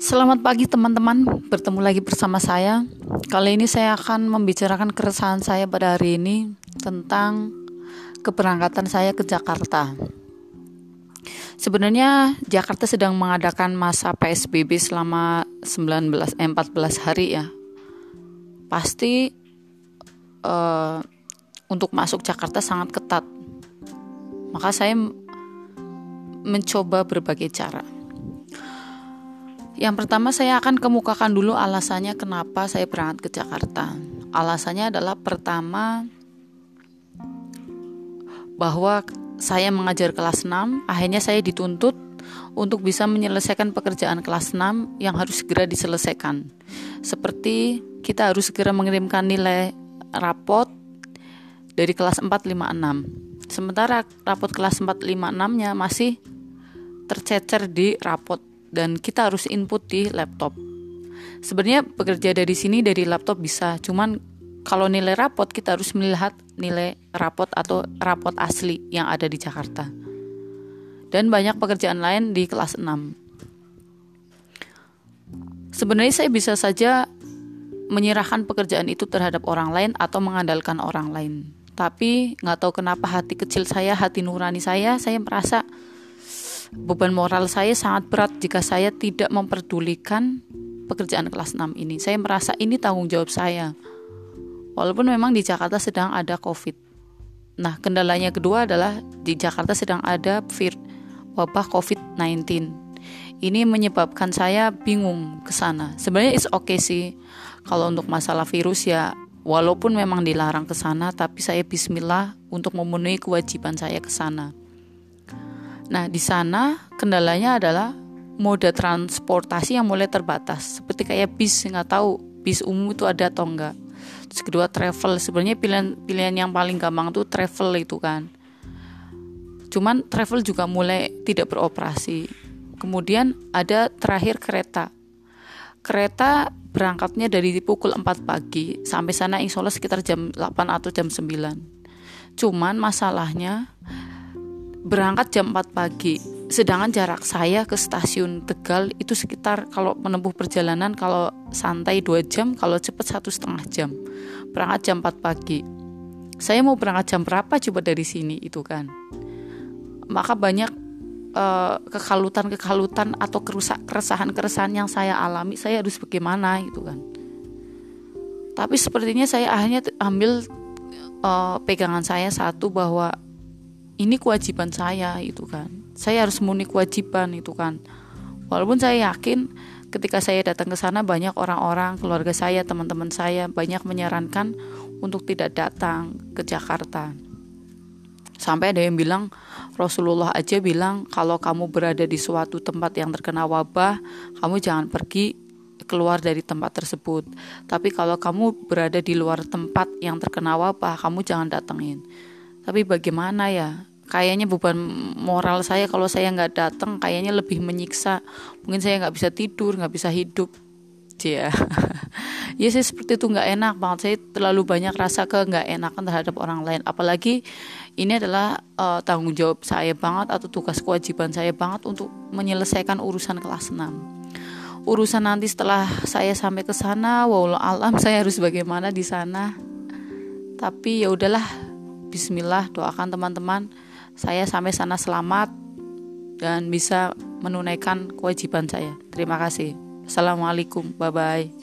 Selamat pagi teman-teman, bertemu lagi bersama saya. Kali ini saya akan membicarakan keresahan saya pada hari ini tentang keberangkatan saya ke Jakarta. Sebenarnya Jakarta sedang mengadakan masa PSBB selama 19 eh, 14 hari ya. Pasti uh, untuk masuk Jakarta sangat ketat. Maka saya mencoba berbagai cara yang pertama saya akan kemukakan dulu alasannya kenapa saya berangkat ke Jakarta. Alasannya adalah pertama bahwa saya mengajar kelas 6, akhirnya saya dituntut untuk bisa menyelesaikan pekerjaan kelas 6 yang harus segera diselesaikan. Seperti kita harus segera mengirimkan nilai rapot dari kelas 456. Sementara rapot kelas 456-nya masih tercecer di rapot dan kita harus input di laptop. Sebenarnya bekerja dari sini dari laptop bisa, cuman kalau nilai rapot kita harus melihat nilai rapot atau rapot asli yang ada di Jakarta. Dan banyak pekerjaan lain di kelas 6. Sebenarnya saya bisa saja menyerahkan pekerjaan itu terhadap orang lain atau mengandalkan orang lain. Tapi nggak tahu kenapa hati kecil saya, hati nurani saya, saya merasa Beban moral saya sangat berat jika saya tidak memperdulikan pekerjaan kelas 6 ini. Saya merasa ini tanggung jawab saya. Walaupun memang di Jakarta sedang ada COVID. Nah, kendalanya kedua adalah di Jakarta sedang ada vir wabah COVID-19. Ini menyebabkan saya bingung ke sana. Sebenarnya it's okay sih kalau untuk masalah virus ya walaupun memang dilarang ke sana tapi saya bismillah untuk memenuhi kewajiban saya ke sana. Nah, di sana kendalanya adalah moda transportasi yang mulai terbatas. Seperti kayak bis, nggak tahu bis umum itu ada atau enggak. Terus kedua travel, sebenarnya pilihan pilihan yang paling gampang tuh travel itu kan. Cuman travel juga mulai tidak beroperasi. Kemudian ada terakhir kereta. Kereta berangkatnya dari pukul 4 pagi sampai sana insya Allah sekitar jam 8 atau jam 9. Cuman masalahnya berangkat jam 4 pagi. Sedangkan jarak saya ke stasiun Tegal itu sekitar kalau menempuh perjalanan kalau santai 2 jam kalau cepat satu setengah jam. Berangkat jam 4 pagi. Saya mau berangkat jam berapa coba dari sini? Itu kan. Maka banyak uh, kekalutan-kekalutan atau kerusak keresahan-keresahan yang saya alami saya harus bagaimana? Itu kan. Tapi sepertinya saya akhirnya ambil uh, pegangan saya satu bahwa ini kewajiban saya itu kan. Saya harus memenuhi kewajiban itu kan. Walaupun saya yakin ketika saya datang ke sana banyak orang-orang keluarga saya teman-teman saya banyak menyarankan untuk tidak datang ke Jakarta. Sampai ada yang bilang Rasulullah aja bilang kalau kamu berada di suatu tempat yang terkena wabah kamu jangan pergi keluar dari tempat tersebut. Tapi kalau kamu berada di luar tempat yang terkena wabah kamu jangan datengin. Tapi bagaimana ya kayaknya beban moral saya kalau saya nggak datang kayaknya lebih menyiksa. Mungkin saya nggak bisa tidur nggak bisa hidup. Ya ya saya seperti itu nggak enak banget. Saya terlalu banyak rasa ke nggak enakan terhadap orang lain. Apalagi ini adalah uh, tanggung jawab saya banget atau tugas kewajiban saya banget untuk menyelesaikan urusan kelas 6 urusan nanti setelah saya sampai ke sana wow alam saya harus bagaimana di sana. Tapi ya udahlah Bismillah doakan teman-teman saya sampai sana selamat dan bisa menunaikan kewajiban saya. Terima kasih. Assalamualaikum. Bye bye.